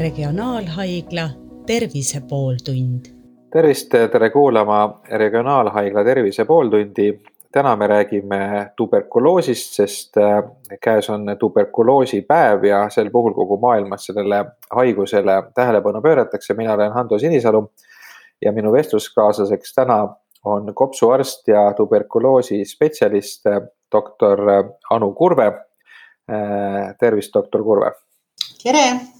Regionaalhaigla Tervise pooltund. tervist, tere kuulama Regionaalhaigla Tervise pooltundi. täna me räägime tuberkuloosist, sest äh, käes on tuberkuloosipäev ja sel puhul kogu maailmas sellele haigusele tähelepanu pööratakse. mina olen Hando Sinisalu ja minu vestluskaaslaseks täna on kopsuarst ja tuberkuloosi spetsialist, doktor Anu Kurve. Äh, tervist, doktor Kurve. tere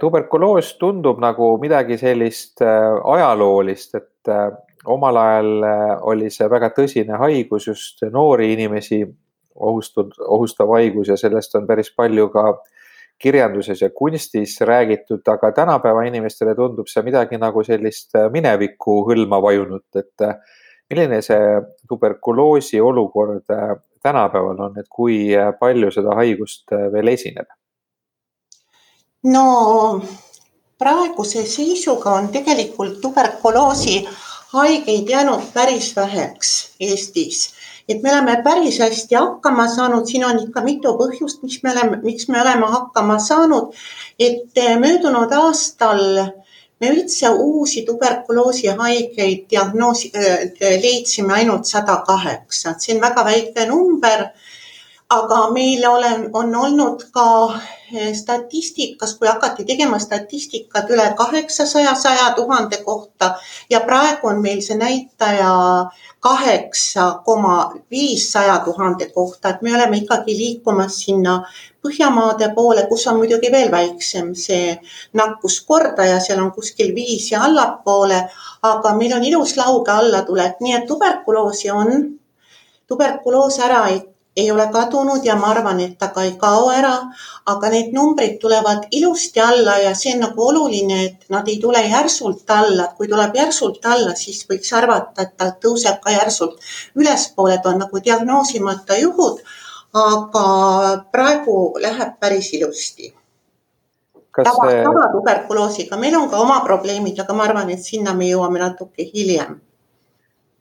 tuberkuloos tundub nagu midagi sellist eh, ajaloolist, et eh, omal ajal oli see väga tõsine haigus, just noori inimesi ohustud, ohustav haigus ja sellest on päris palju ka kirjanduses ja kunstis räägitud, aga tänapäeva inimestele tundub see midagi nagu sellist minevikku hõlma vajunud, et milline see tuberkuloosi olukord tänapäeval on, et kui palju seda haigust veel esineb? No praeguse seisuga on tegelikult tuberkuloosi haigeid jäänud päris väheks Eestis. et me oleme päris hästi hakkama saanud, siin on ikka mitu põhjust, miks me oleme, miks me oleme hakkama saanud. et möödunud aastal me üldse uusi tuberkuloosi haigeid diagnoosi äh,, leidsime ainult sada kaheksa, see on väga väike number aga meil olen, on olnud ka eh, statistikas, kui hakati tegema statistikat üle kaheksasaja, saja tuhande kohta ja praegu on meil see näitaja kaheksa koma viis saja tuhande kohta, et me oleme ikkagi liikumas sinna Põhjamaade poole, kus on muidugi veel väiksem see nakkuskordaja, seal on kuskil viis ja allapoole, aga meil on ilus lauge allatulek, nii et tuberkuloosi on tuberkuloos ära ei ei ole kadunud ja ma arvan, et ta ka ei kao ära, aga need numbrid tulevad ilusti alla ja see on nagu oluline, et nad ei tule järsult alla. kui tuleb järsult alla, siis võiks arvata, et ta tõuseb ka järsult ülespoole, et on nagu diagnoosimata juhud. aga praegu läheb päris ilusti. tava tavatuberkuloosiga, meil on ka oma probleemid, aga ma arvan, et sinna me jõuame natuke hiljem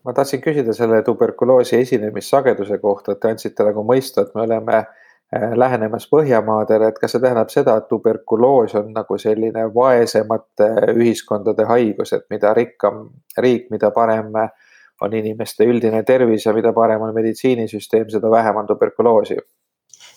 ma tahtsin küsida selle tuberkuloosi esinemissageduse kohta, et te andsite nagu mõista, et me oleme äh, lähenemas Põhjamaadele, et kas see tähendab seda, et tuberkuloos on nagu selline vaesemate ühiskondade haigus, et mida rikkam riik, mida parem on inimeste üldine tervis ja mida parem on meditsiinisüsteem, seda vähem on tuberkuloosi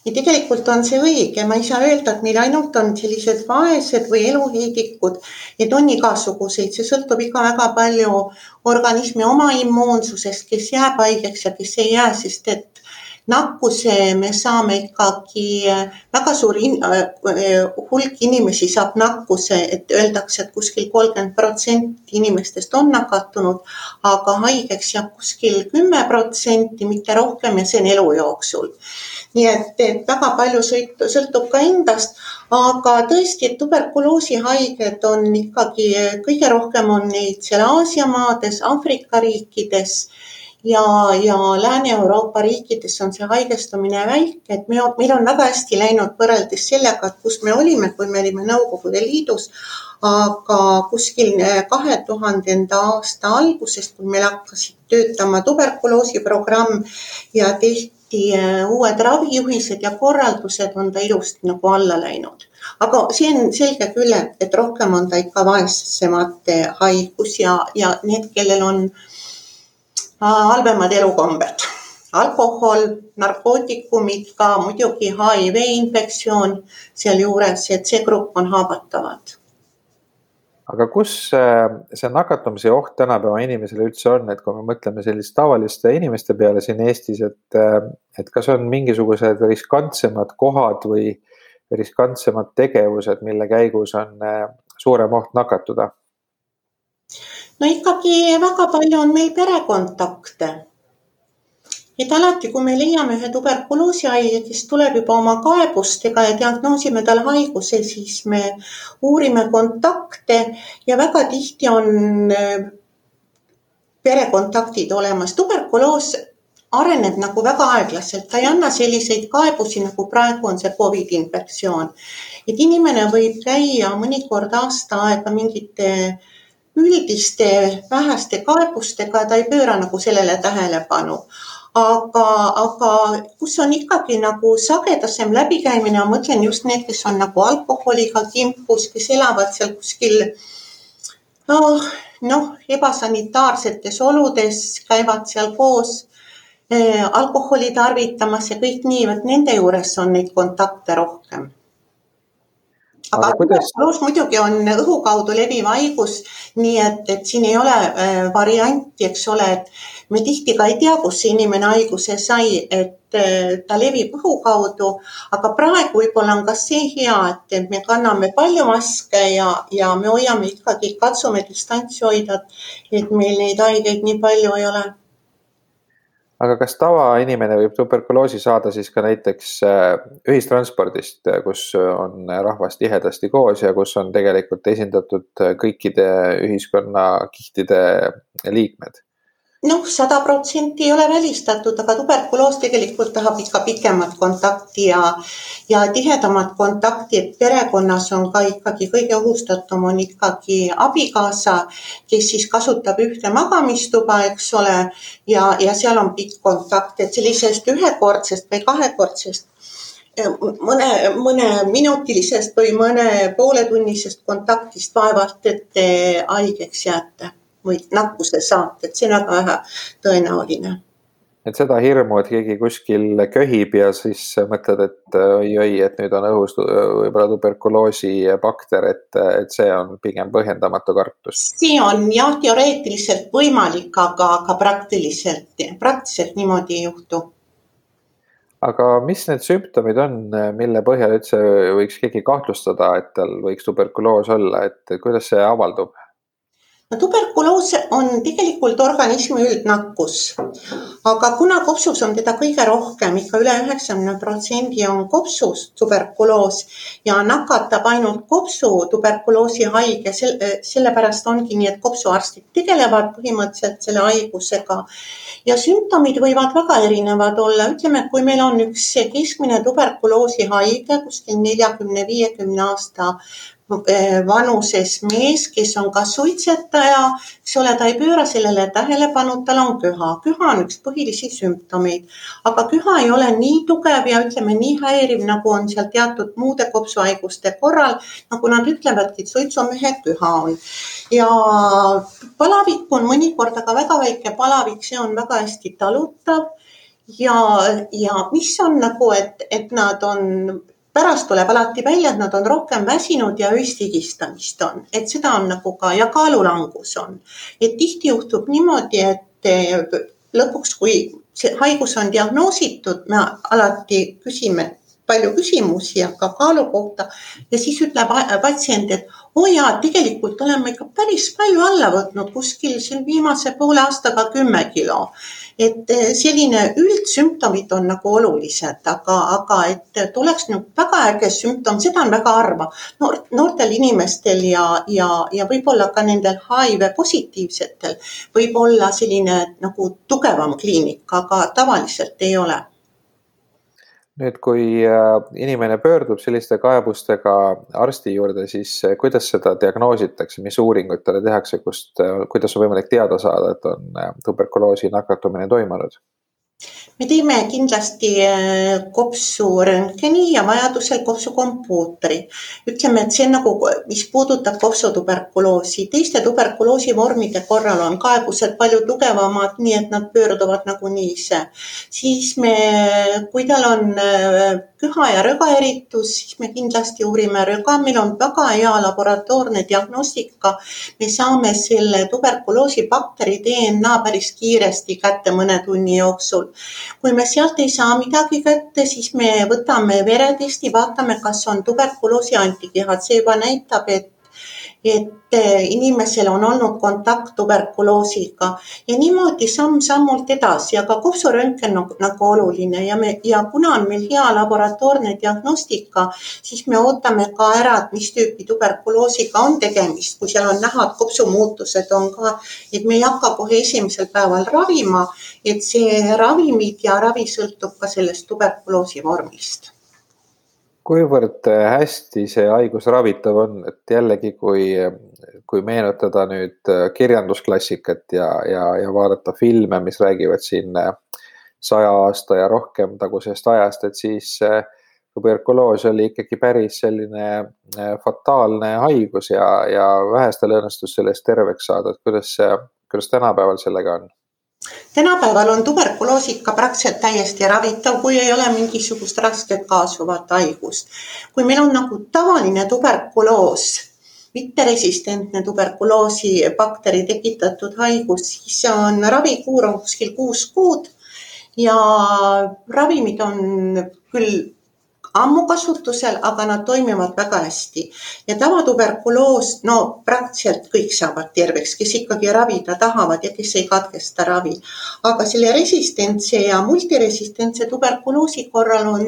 ja tegelikult on see õige, ma ei saa öelda, et meil ainult on sellised vaesed või eluheidikud, et on igasuguseid, see sõltub ikka väga palju organismi oma immuunsusest, kes jääb haigeks ja kes ei jää, sest et nakkuse me saame ikkagi, väga suur in, hulk inimesi saab nakkuse, et öeldakse, et kuskil kolmkümmend protsenti inimestest on nakatunud, aga haigeks jääb kuskil kümme protsenti, mitte rohkem ja see on elu jooksul. Nii et, et väga palju sõitu, sõltub ka endast, aga tõesti, tuberkuloosihaiged on ikkagi kõige rohkem on neid seal Aasia maades, Aafrika riikides ja, ja Lääne-Euroopa riikides on see haigestumine väike, et me, meil on väga hästi läinud võrreldes sellega, et kus me olime, kui me olime Nõukogude Liidus. aga kuskil kahe tuhandenda aasta algusest, kui meil hakkasid töötama tuberkuloosiprogramm ja tehti äh, uued ravijuhised ja korraldused, on ta ilusti nagu alla läinud. aga see on selge küll, et rohkem on ta ikka vaesemate haigus ja, ja need, kellel on äh, halvemad elukombed alkohol, narkootikumid, ka muidugi HIV infektsioon sealjuures, et see grupp on haavatavad aga kus äh, see nakatumise oht tänapäeva inimesele üldse on, et kui me mõtleme selliste tavaliste inimeste peale siin Eestis, et, äh, et kas on mingisugused riskantsemad kohad või riskantsemad tegevused, mille käigus on äh, suurem oht nakatuda? No ikkagi väga palju on meil perekontakte et alati, kui me leiame ühe tuberkuloosihaige, kes tuleb juba oma kaebustega ja diagnoosime tal haiguse, siis me uurime kontakte ja väga tihti on äh, perekontaktid olemas. tuberkuloos areneb nagu väga aeglaselt, ta ei anna selliseid kaebusi, nagu praegu on see Covidi infektsioon. et inimene võib käia mõnikord aasta aega mingite üldiste väheste kaebustega, ta ei pööra nagu sellele tähelepanu. Aga, aga kus on ikkagi nagu sagedasem läbikäimine, ma mõtlen just need, kes on nagu alkoholiga kimpus, kes elavad seal kuskil noh, noh, ebasanitaarsetes oludes, käivad seal koos eh, alkoholi tarvitamas ja kõik nii, vot nende juures on neid kontakte rohkem aga, aga kuidas? tuberkuloos muidugi on õhu kaudu leviv haigus, nii et, et siin ei ole äh, varianti, eks ole, et me tihti ka ei tea, kus see inimene haiguse sai, et äh, ta levib õhu kaudu, aga praegu võib-olla on ka see hea, et, et me kanname palju maske ja, ja me hoiame ikkagi, katsume distantsi hoida, et meil neid haigeid nii palju ei ole aga kas tavainimene võib tuberkuloosi saada siis ka näiteks äh, ühistranspordist, äh, kus on rahvas tihedasti koos ja kus on tegelikult esindatud äh, kõikide ühiskonnakihtide liikmed? Noh, sada protsenti ei ole välistatud, aga tuberkuloos tegelikult tahab ikka pikemat kontakti ja, ja tihedamat kontakti, et perekonnas on ka ikkagi kõige ohustatum on ikkagi abikaasa, kes siis kasutab ühte magamistuba, eks ole, ja, ja seal on pikk kontakt, et sellisest ühekordsest või kahekordsest eh, mõne, mõneminutilisest või mõne pooletunnisest kontaktist vaevalt, et te haigeks jääte või nakkuse saata, et see on väga vähe tõenäoline. et seda hirmu, et keegi kuskil köhib ja siis mõtled, et oi-oi, et nüüd on õhus võib-olla tuberkuloosi bakter, et, et see on pigem põhjendamatu kartus. see on jah, teoreetiliselt võimalik, aga, aga praktiliselt, praktiliselt niimoodi ei juhtu aga mis need sümptomid on, mille põhjal üldse võiks keegi kahtlustada, et tal võiks tuberkuloos olla, et kuidas see avaldub? Tuberkuloos on tegelikult organismi üldnakkus, aga kuna kopsus on teda kõige rohkem ikka, ikka üle üheksakümne protsendi on kopsus tuberkuloos ja nakatab ainult kopsu tuberkuloosi haige, sellepärast ongi nii, et kopsuarstid tegelevad põhimõtteliselt selle haigusega. Ja sümptomid võivad väga erinevad olla, ütleme, kui meil on üks keskmine tuberkuloosi haige kuskil neljakümne, viiekümne aasta vanuses mees, kes on ka suitsetaja, eks ole, ta ei pööra sellele tähelepanu, tal on köha. köha on üks põhilisi sümptomeid, aga köha ei ole nii tugev ja ütleme nii häiriv, nagu on seal teatud muude kopsuhaiguste korral, nagu nad ütlevadki, et suitsumehe köha on. ja palavik on mõnikord aga väga väike palavik, see on väga hästi talutav ja, ja mis on nagu, et, et nad on pärast tuleb alati välja, et nad on rohkem väsinud ja ööstigistamist on, et seda on nagu ka ja kaalulangus on. et tihti juhtub niimoodi, et eh, lõpuks, kui see haigus on diagnoositud, me alati küsime palju küsimusi ja ka kaalu kohta. Ja siis ütleb patsient, et oo oh jaa, tegelikult olen ma ikka päris palju alla võtnud, kuskil siin viimase poole aastaga kümme kilo. Et eh, selline üldsümptomid on nagu olulised, aga, aga et oleks nagu väga äge sümptom, seda on väga harva Noor, noortel inimestel ja, ja, ja võib-olla ka nendel HIV positiivsetel. Võib olla selline nagu tugevam kliinik, aga tavaliselt ei ole nüüd, kui äh, inimene pöördub selliste kaebustega arsti juurde, siis äh, kuidas seda diagnoositakse, mis uuringuid talle tehakse, kust, äh, kuidas on võimalik teada saada, et on tuberkuloosi nakatumine toimunud? Me teeme kindlasti äh, kopsuröntgeni ja vajadusel kopsukompuutri. ütleme, et see on nagu, mis puudutab kopsutuberkuloosi, teiste tuberkuloosi vormide korral on kaebused palju tugevamad, nii et nad pöörduvad nagunii ise. siis me, kui tal on äh, köha ja rögaeritus, siis me kindlasti uurime röga, meil on väga hea laboratoorne diagnostika. me saame selle tuberkuloosi bakteri DNA päris kiiresti kätte mõne tunni jooksul. Kui me sealt ei saa midagi kätte, siis me võtame veretesti, vaatame, kas on tuberkuloosi antikehad, see juba näitab, et et inimesel on olnud kontakt tuberkuloosiga ja niimoodi samm-sammult edasi, aga kopsuröntgen on nagu oluline ja me ja kuna on meil hea laboratoorne diagnostika, siis me ootame ka ära, et mis tüüpi tuberkuloosiga on tegemist, kui seal on näha, et kopsumuutused on ka, et me ei hakka kohe esimesel päeval ravima, et see ravimid ja ravi sõltub ka sellest tuberkuloosi vormist kuivõrd äh, hästi see haigus ravitav on, et jällegi, kui, kui meenutada nüüd äh, kirjandusklassikat ja, ja, ja vaadata filme, mis räägivad siin äh, saja aasta ja rohkem tagusest ajast, et siis tuberkuloos oli ikkagi päris selline fataalne haigus ja, ja vähestel õnnestus sellest terveks saada, et kuidas kuidas tänapäeval sellega on? Tänapäeval on tuberkuloos ikka praktiliselt täiesti ravitav, kui ei ole mingisugust rasket kaasuvat haigust. kui meil on nagu tavaline tuberkuloos, mitteresistentne tuberkuloosi bakteri tekitatud haigus, siis on ravikuur on kuskil kuus kuud ja ravimid on küll ammu kasutusel, aga nad toimivad väga hästi. ja tavatuberkuloos, no praktiliselt kõik saavad terveks, kes ikkagi ravida tahavad ja kes ei katkesta ravi. aga selle resistentse ja multiresistentse tuberkuloosi korral on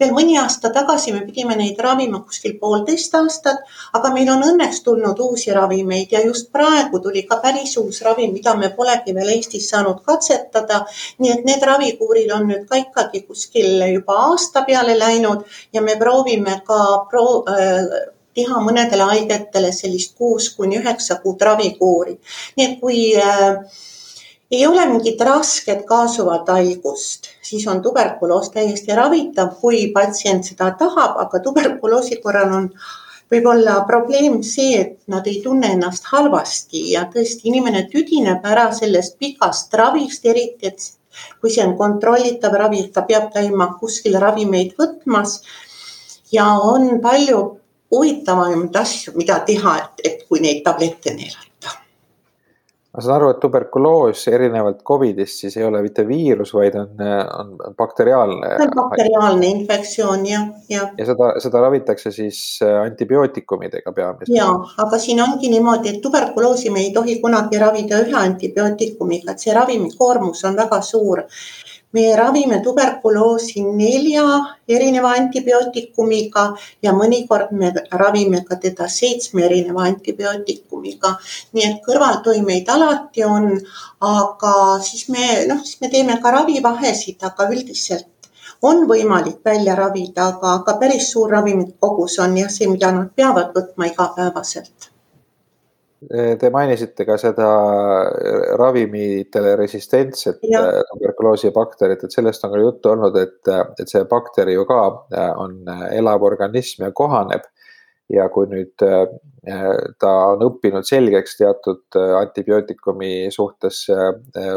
veel mõni aasta tagasi, me pidime neid ravima kuskil poolteist aastat, aga meil on õnneks tulnud uusi ravimeid ja just praegu tuli ka päris uus ravim, mida me polegi veel Eestis saanud katsetada. nii et need ravikuurid on nüüd ka ikkagi kuskil juba aasta peale läinud ja me proovime ka pro, äh, teha mõnedele haigetele sellist kuus kuni üheksa kuud ravikuuri. nii et kui äh, ei ole mingit rasket kaasuvat haigust, siis on tuberkuloos täiesti ravitav, kui patsient seda tahab, aga tuberkuloosi korral on võib-olla probleem see, et nad ei tunne ennast halvasti ja tõesti inimene tüdineb ära sellest pikast ravist, eriti et kui see on kontrollitav ravi, ta peab käima kuskil ravimeid võtmas. Ja on palju huvitavamaid asju, mida teha, et, et kui neid tablette neelata ma saan aru, et tuberkuloos erinevalt Covidist siis ei ole mitte viirus, vaid on, on, bakteriaalne. see on bakteriaalne infektsioon jah, jah. ja seda, seda ravitakse siis äh, antibiootikumidega peamiselt. ja, aga siin ongi niimoodi, et tuberkuloosi me ei tohi kunagi ravida ühe antibiootikumiga, et see ravimikoormus on väga suur me ravime tuberkuloosi nelja erineva antibiootikumiga ja mõnikord me ravime ka teda seitsme erineva antibiootikumiga. nii et kõrvaltoimeid alati on, aga siis me noh, siis me teeme ka ravivahesid, aga üldiselt on võimalik välja ravida, aga, aga päris suur ravimite kogus on jah see, mida nad peavad võtma igapäevaselt Te mainisite ka seda ravimitele resistentset äh, tuberkuloosi bakterit, et sellest on ka juttu olnud, et, et see bakter ju ka on elav organism ja kohaneb. ja kui nüüd ta on õppinud selgeks teatud antibiootikumi suhtes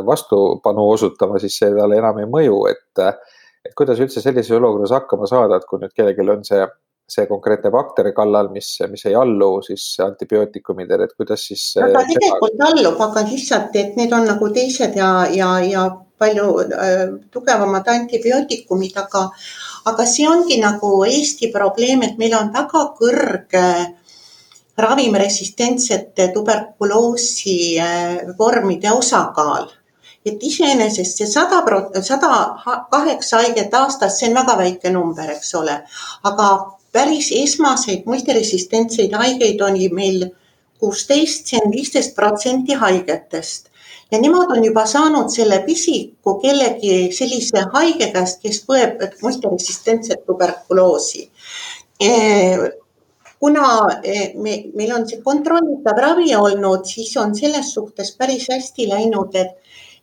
vastupanu osutama, siis see talle enam ei mõju, et, et kuidas üldse sellises olukorras hakkama saada, et kui nüüd kellelgi on see see konkreetne bakter kallal, mis, mis ei allu siis antibiootikumidele, et kuidas siis. ta tegelikult allub, aga lihtsalt, et need on nagu teised ja, ja, ja palju äh, tugevamad antibiootikumid, aga, aga see ongi nagu Eesti probleem, et meil on väga kõrge ravimresistentsete tuberkuloosi äh, vormide osakaal et iseenesest see sada, sada kaheksa haiget aastas, see on väga väike number, eks ole, aga päris esmaseid multiresistentseid haigeid oli meil kuusteist, see on viisteist protsenti haigetest ja nemad on juba saanud selle pisiku kellegi sellise haige käest, kes põeb multiresistentset tuberkuloosi. E, kuna e, me, meil on see kontrollitav ravi olnud, siis on selles suhtes päris hästi läinud, et,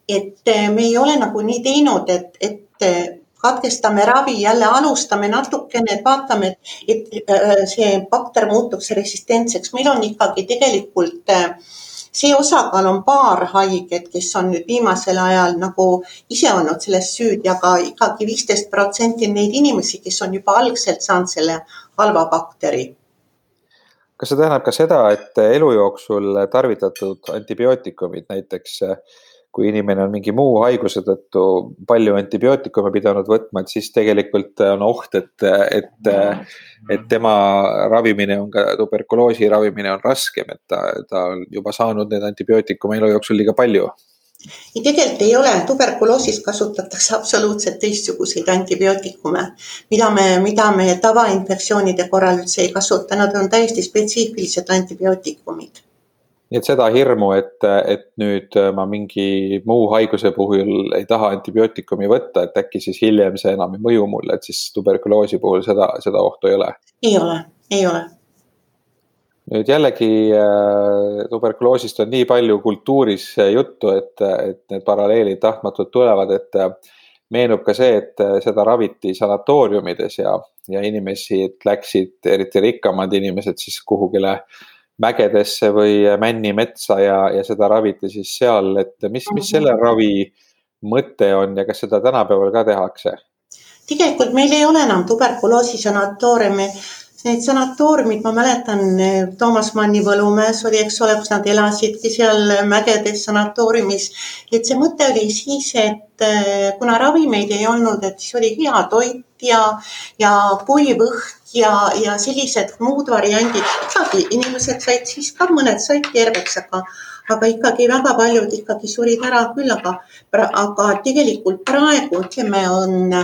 et me ei ole nagu nii teinud, et, et katkestame ravi, jälle alustame natukene, et vaatame, et äh, see bakter muutuks resistentseks. meil on ikkagi tegelikult äh, see osakaal on paar haiget, kes on nüüd viimasel ajal nagu ise olnud selles süüdi, aga ikkagi viisteist protsenti neid inimesi, kes on juba algselt saanud selle halva bakteri kas see tähendab ka seda, et elu jooksul tarvitatud antibiootikumid näiteks äh, kui inimene on mingi muu haiguse tõttu palju antibiootikume pidanud võtma, et siis tegelikult on oht, et, et, et tema ravimine on ka, tuberkuloosi ravimine on raskem, et ta, ta on juba saanud neid antibiootikume elu jooksul liiga palju. Ei, tegelikult ei ole, tuberkuloosis kasutatakse absoluutselt teistsuguseid antibiootikume, mida me, mida me tavainfektsioonide korral üldse ei kasuta, nad on täiesti spetsiifilised antibiootikumid nii et seda hirmu, et, et nüüd ma mingi muu haiguse puhul ei taha antibiootikumi võtta, et äkki siis hiljem see enam ei mõju mulle, et siis tuberkuloosi puhul seda, seda ohtu ei ole? ei ole, ei ole. nüüd jällegi äh, tuberkuloosist on nii palju kultuuris juttu, et, et need paralleelid tahtmatult tulevad, et meenub ka see, et seda raviti sanatooriumides ja, ja inimesi läksid, eriti rikkamad inimesed siis kuhugile mägedesse või männimetsa ja, ja seda raviti siis seal, et mis, mis selle ravi mõte on ja kas seda tänapäeval ka tehakse? tegelikult meil ei ole enam tuberkuloosi sanatooriumi. Need sanatooriumid, ma mäletan, Toomas Manni Võlumäes oli, eks ole, kus nad elasidki seal mägedes sanatooriumis. et see mõte oli siis, et eh, kuna ravimeid ei olnud, et siis oli hea toit ja, ja kuiv õhk ja, ja sellised muud variandid. ikkagi inimesed said siis ka, mõned said terveks, aga aga ikkagi väga paljud ikkagi surid ära küll, aga, aga tegelikult praegu ütleme, on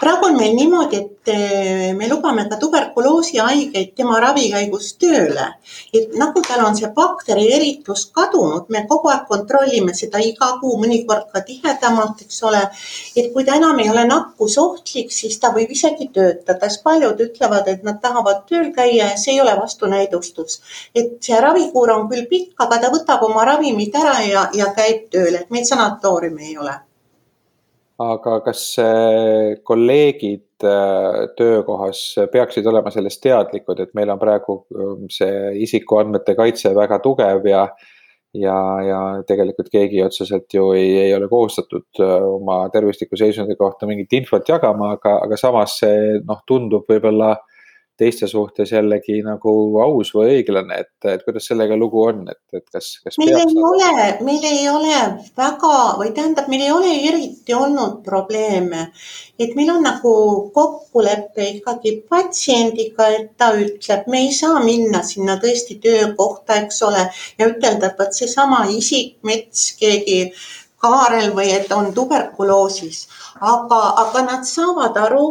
praegu on meil niimoodi, et eh, me lubame ka tuberkuloosi haigeid tema ravi käigus tööle. et nagu tal on see bakteri eritus kadunud, me kogu aeg kontrollime seda iga kuu, mõnikord ka tihedamalt, eks ole. et kui ta enam ei ole nakkusohtlik, siis ta võib isegi töötada, sest paljud ütlevad, et nad tahavad tööl käia ja see ei ole vastunäidustus. et see ravikuur on küll pikk, aga ta võtab oma ravimid ära ja, ja käib tööl, et meil sanatooriumi ei ole aga kas kolleegid äh, töökohas peaksid olema sellest teadlikud, et meil on praegu ähm, see isikuandmete kaitse väga tugev ja ja, ja tegelikult keegi otseselt ju ei, ei ole kohustatud äh, oma tervisliku seisundi kohta mingit infot jagama, aga, aga samas see noh, tundub võib-olla äh, teiste suhtes jällegi nagu aus või õiglane, et, et kuidas sellega lugu on, et, et kas, kas. meil ei nagu... ole, meil ei ole väga või tähendab, meil ei ole eriti olnud probleeme, et meil on nagu kokkulepe ikkagi patsiendiga, et ta ütleb, me ei saa minna sinna tõesti töökohta, eks ole, ja ütelda, et vot seesama isik, mets, keegi Kaarel või et on tuberkuloosis, aga, aga nad saavad aru,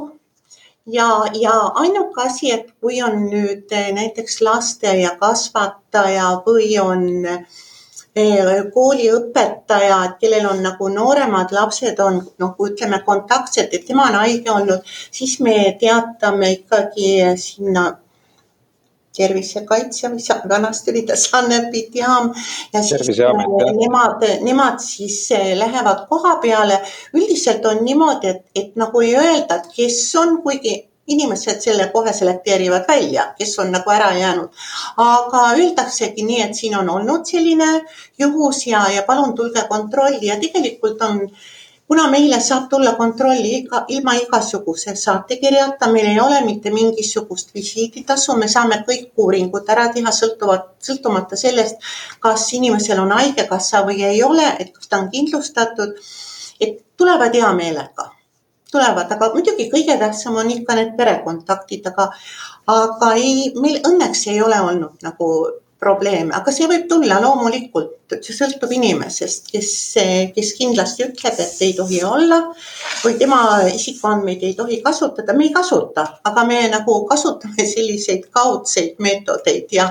ja, ja ainuke asi, et kui on nüüd eh, näiteks lasteaiakasvataja või on eh, kooliõpetajad, kellel on nagu nooremad lapsed on noh, ütleme kontaktsed, et tema on haige olnud, siis me teatame ikkagi sinna tervisekaitse, mis vanasti oli ta Sanepid jaam ja siis nemad, nemad siis eh, lähevad koha peale. üldiselt on niimoodi, et, et nagu ei öelda, et kes on, kuigi inimesed selle kohe selekteerivad välja, kes on nagu ära jäänud. aga öeldaksegi nii, et siin on olnud selline juhus ja, ja palun tulge kontrolli ja tegelikult on äh, kuna meile saab tulla kontrolli iga, ilma igasuguse saatekirjata, meil ei ole mitte mingisugust visiiditasu, me saame kõik uuringud ära teha, sõltuvad, sõltumata sellest, kas inimesel on haigekassa või ei ole, et kas ta on kindlustatud. et tulevad hea meelega, tulevad, aga muidugi kõige tähtsam on ikka need perekontaktid, aga, aga ei, meil õnneks ei ole olnud nagu probleeme, aga see võib tulla loomulikult, see sõltub inimesest, kes, kes kindlasti ütleb, et ei tohi olla või tema isikuandmeid ei tohi kasutada, me ei kasuta, aga me nagu kasutame selliseid kaudseid meetodeid ja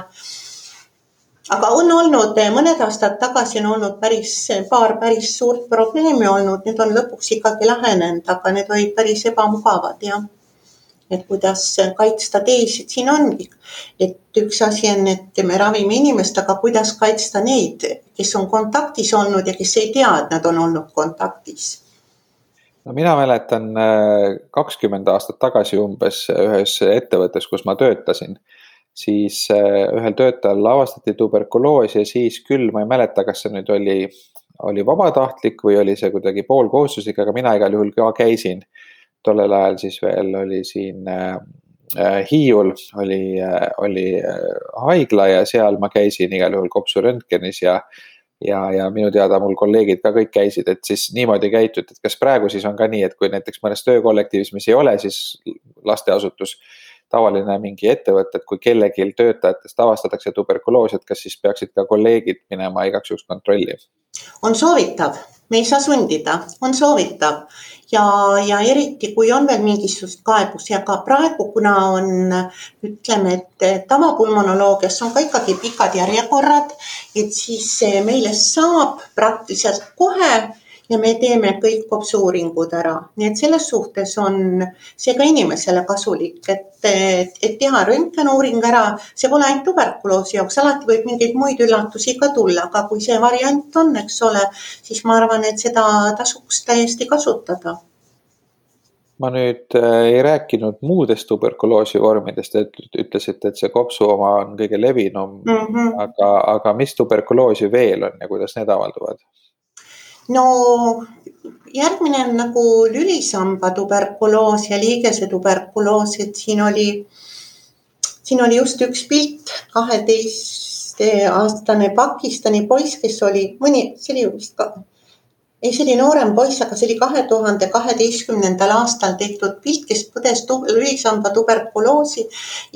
aga on olnud, mõned aastad tagasi on olnud päris, paar päris suurt probleemi olnud, need on lõpuks ikkagi lahenenud, aga need olid päris ebamugavad jah et kuidas kaitsta teisi, siin ongi, et üks asi on, et me ravime inimest, aga kuidas kaitsta neid, kes on kontaktis olnud ja kes ei tea, et nad on olnud kontaktis. No mina mäletan äh, kakskümmend aastat tagasi umbes ühes ettevõttes, kus ma töötasin, siis äh, ühel töötajal avastati tuberkuloos ja siis küll ma ei mäleta, kas see nüüd oli, oli vabatahtlik või oli see kuidagi poolkohustuslik, aga mina igal juhul ka käisin tollel ajal siis veel oli siin äh, äh, Hiiul oli, äh, oli haigla ja seal ma käisin igal juhul kopsuröntgenis ja ja, ja minu teada mul kolleegid ka kõik käisid, et siis niimoodi käituti, et kas praegu siis on ka nii, et kui näiteks mõnes töökollektiivis, mis ei ole siis lasteasutus, tavaline mingi ettevõte, et kui kellelgi töötajatest avastatakse tuberkuloos, et kas siis peaksid ka kolleegid minema igaks juhuks kontrolli? on soovitav. Me ei saa sundida, on soovitav ja, ja eriti kui on veel mingisugust kaebusi, aga praegu, kuna on, ütleme, et tavapulmonoloogias on ka ikkagi pikad järjekorrad, et siis meile saab praktiliselt kohe ja me teeme kõik kopsuuringud ära, nii et selles suhtes on see ka inimesele kasulik, et, et, et teha röntgenuuring ära, see pole ainult tuberkuloosi jaoks, alati võib mingeid muid üllatusi ka tulla, aga kui see variant on, eks ole, siis ma arvan, et seda tasuks täiesti kasutada ma nüüd äh, ei rääkinud muudest tuberkuloosi vormidest, et ütlesite, et see kopsu oma on kõige levinum mm. -hmm. aga, aga mis tuberkuloosi veel on ja kuidas need avalduvad? No järgmine on nagu lülisamba tuberkuloos ja liigese tuberkuloos, et siin oli, siin oli just üks pilt, kaheteistaastane Pakistani poiss, kes oli mõni, see oli vist ka ei, see oli noorem poiss, aga see oli kahe tuhande kaheteistkümnendal aastal tehtud pilt, kes põdes lühisamba tuberkuloosi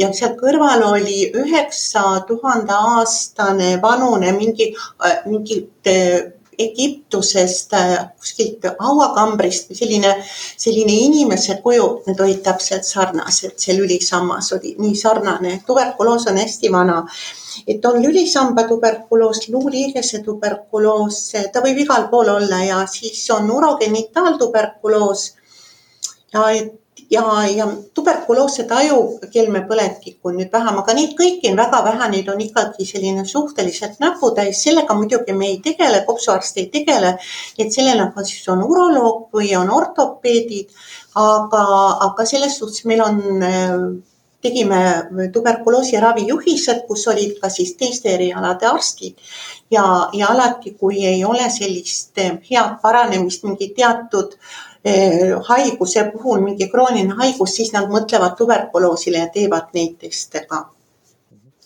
ja seal kõrval oli üheksa tuhande aastane vanune mingi, äh, mingi Egiptusest äh, kuskilt hauakambrist või selline, selline inimese kuju, need olid täpselt sarnased, see lülisammas oli nii sarnane, tuberkuloos on hästi vana. Et on lülisamba tuberkuloos, luuliigese tuberkuloos, ta võib igal pool olla ja siis on urogenitaaltuberkuloos. Ja, ja, ja tuberkuloossed ajukelmepõletik on nüüd vähem, aga neid kõiki on väga vähe, neid on ikkagi selline suhteliselt näputäis, sellega muidugi me ei tegele, kopsuarst ei tegele. et sellele kas siis on uroloog või on ortopeedid, aga, aga selles suhtes meil on tegime tuberkuloosi ravijuhised, kus olid ka siis teiste erialade arstid ja, ja alati, kui ei ole sellist eh, head paranemist mingi teatud eh, haiguse puhul, mingi krooniline haigus, siis nad mõtlevad tuberkuloosile ja teevad neid teste ka.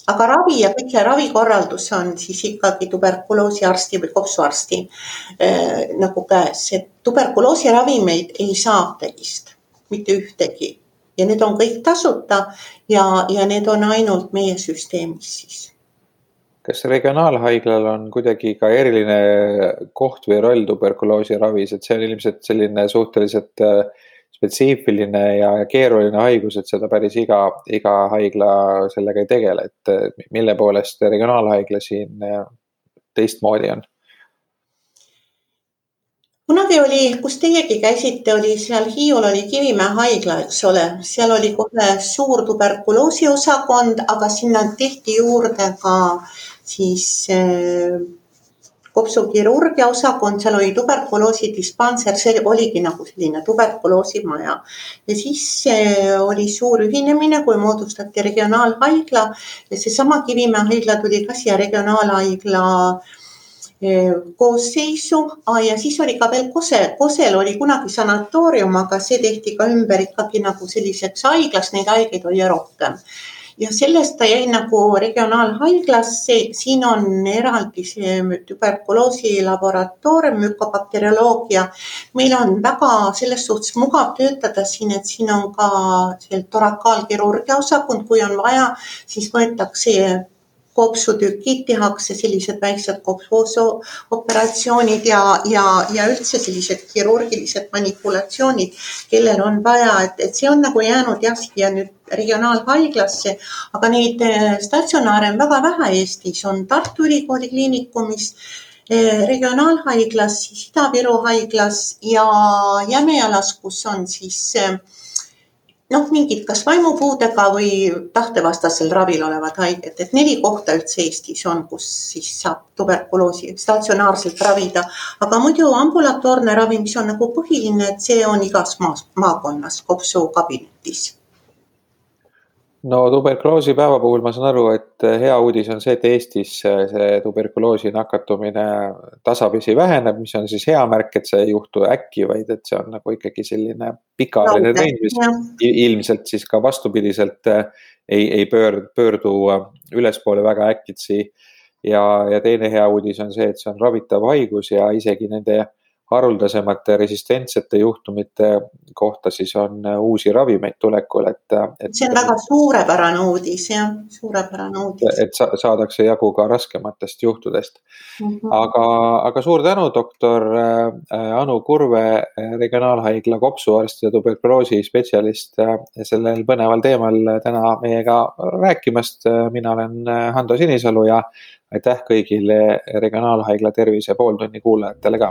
aga ravi ja kõik see ravikorraldus on siis ikkagi tuberkuloosiarsti või kopsuarsti eh, nagu käes, et tuberkuloosi ravimeid ei saa apteegist, mitte ühtegi ja need on kõik tasuta ja, ja need on ainult meie süsteemis siis. Kas regionaalhaiglal on kuidagi ka eriline koht või roll tuberkuloosi ravis, et see on ilmselt selline suhteliselt äh, spetsiifiline ja keeruline haigus, et seda päris iga, iga haigla sellega ei tegele, et mille poolest regionaalhaigla siin äh, teistmoodi on? kunagi oli, kus teiegi käisite, oli seal Hiiul oli Kivimäe haigla, eks ole, seal oli kohe suur tuberkuloosi osakond, aga sinna tehti juurde ka siis äh, kopsukirurgia osakond, seal oli tuberkuloosi dispanser, see oligi nagu selline tuberkuloosimaja. ja siis äh, oli suur ühinemine, kui moodustati regionaalhaigla ja seesama Kivimäe haigla tuli ka siia regionaalhaigla äh, koosseisu ja siis oli ka veel Kose, Kosel oli kunagi sanatoorium, aga see tehti ka ümber ikkagi nagu selliseks haiglaks, neid haigeid oli rohkem. Ja sellest ta jäi nagu regionaalhaiglasse, siin on eraldi see tuberkuloosi laboratoorium, mükobakterioloogia. meil on väga selles suhtes mugav töötada siin, et siin on ka see torakaalkirurgia osakond, kui on vaja, siis võetakse kopsutükid tehakse, sellised väiksed kopsuoperatsioonid ja, ja, ja üldse sellised kirurgilised manipulatsioonid, kellel on vaja, et, et see on nagu jäänud jah, siia nüüd regionaalhaiglasse, aga neid eh, statsionaare on väga vähe Eestis, on Tartu Ülikooli Kliinikumis eh, regionaalhaiglas, siis Ida-Viru haiglas ja Jämejalas, kus on siis äh, noh, mingid kas vaimupuudega või tahtevastasel ravil olevad haiged, et neli kohta üldse Eestis on, kus siis saab tuberkuloosi statsionaarselt ravida. aga muidu ambulatoorne ravi, mis on nagu põhiline, et see on igas maas, maakonnas kopsu kabinetis no tuberkuloosi päeva puhul ma saan aru, et hea uudis on see, et Eestis see tuberkuloosi nakatumine tasapisi väheneb, mis on siis hea märk, et see ei juhtu äkki, vaid et see on nagu ikkagi selline pikaajaline trend, mis ilmselt siis ka vastupidiselt äh, ei, ei pöördu, pöördu ülespoole väga äkitsi. ja, ja teine hea uudis on see, et see on ravitav haigus ja isegi nende haruldasemate resistentsete juhtumite kohta siis on äh, uusi ravimeid tulekul, et, äh, et. see on väga suurepärane uudis, jah, suurepärane uudis. et sa, saadakse jagu ka raskematest juhtudest mm. -hmm. aga, aga suur tänu, doktor äh, Anu Kurve, Regionaalhaigla kopsuarst ja tuberkuloosi spetsialist sellel põneval teemal täna meiega rääkimast. mina olen Hando Sinisalu ja aitäh kõigile Regionaalhaigla Tervise pooltunni kuulajatele ka.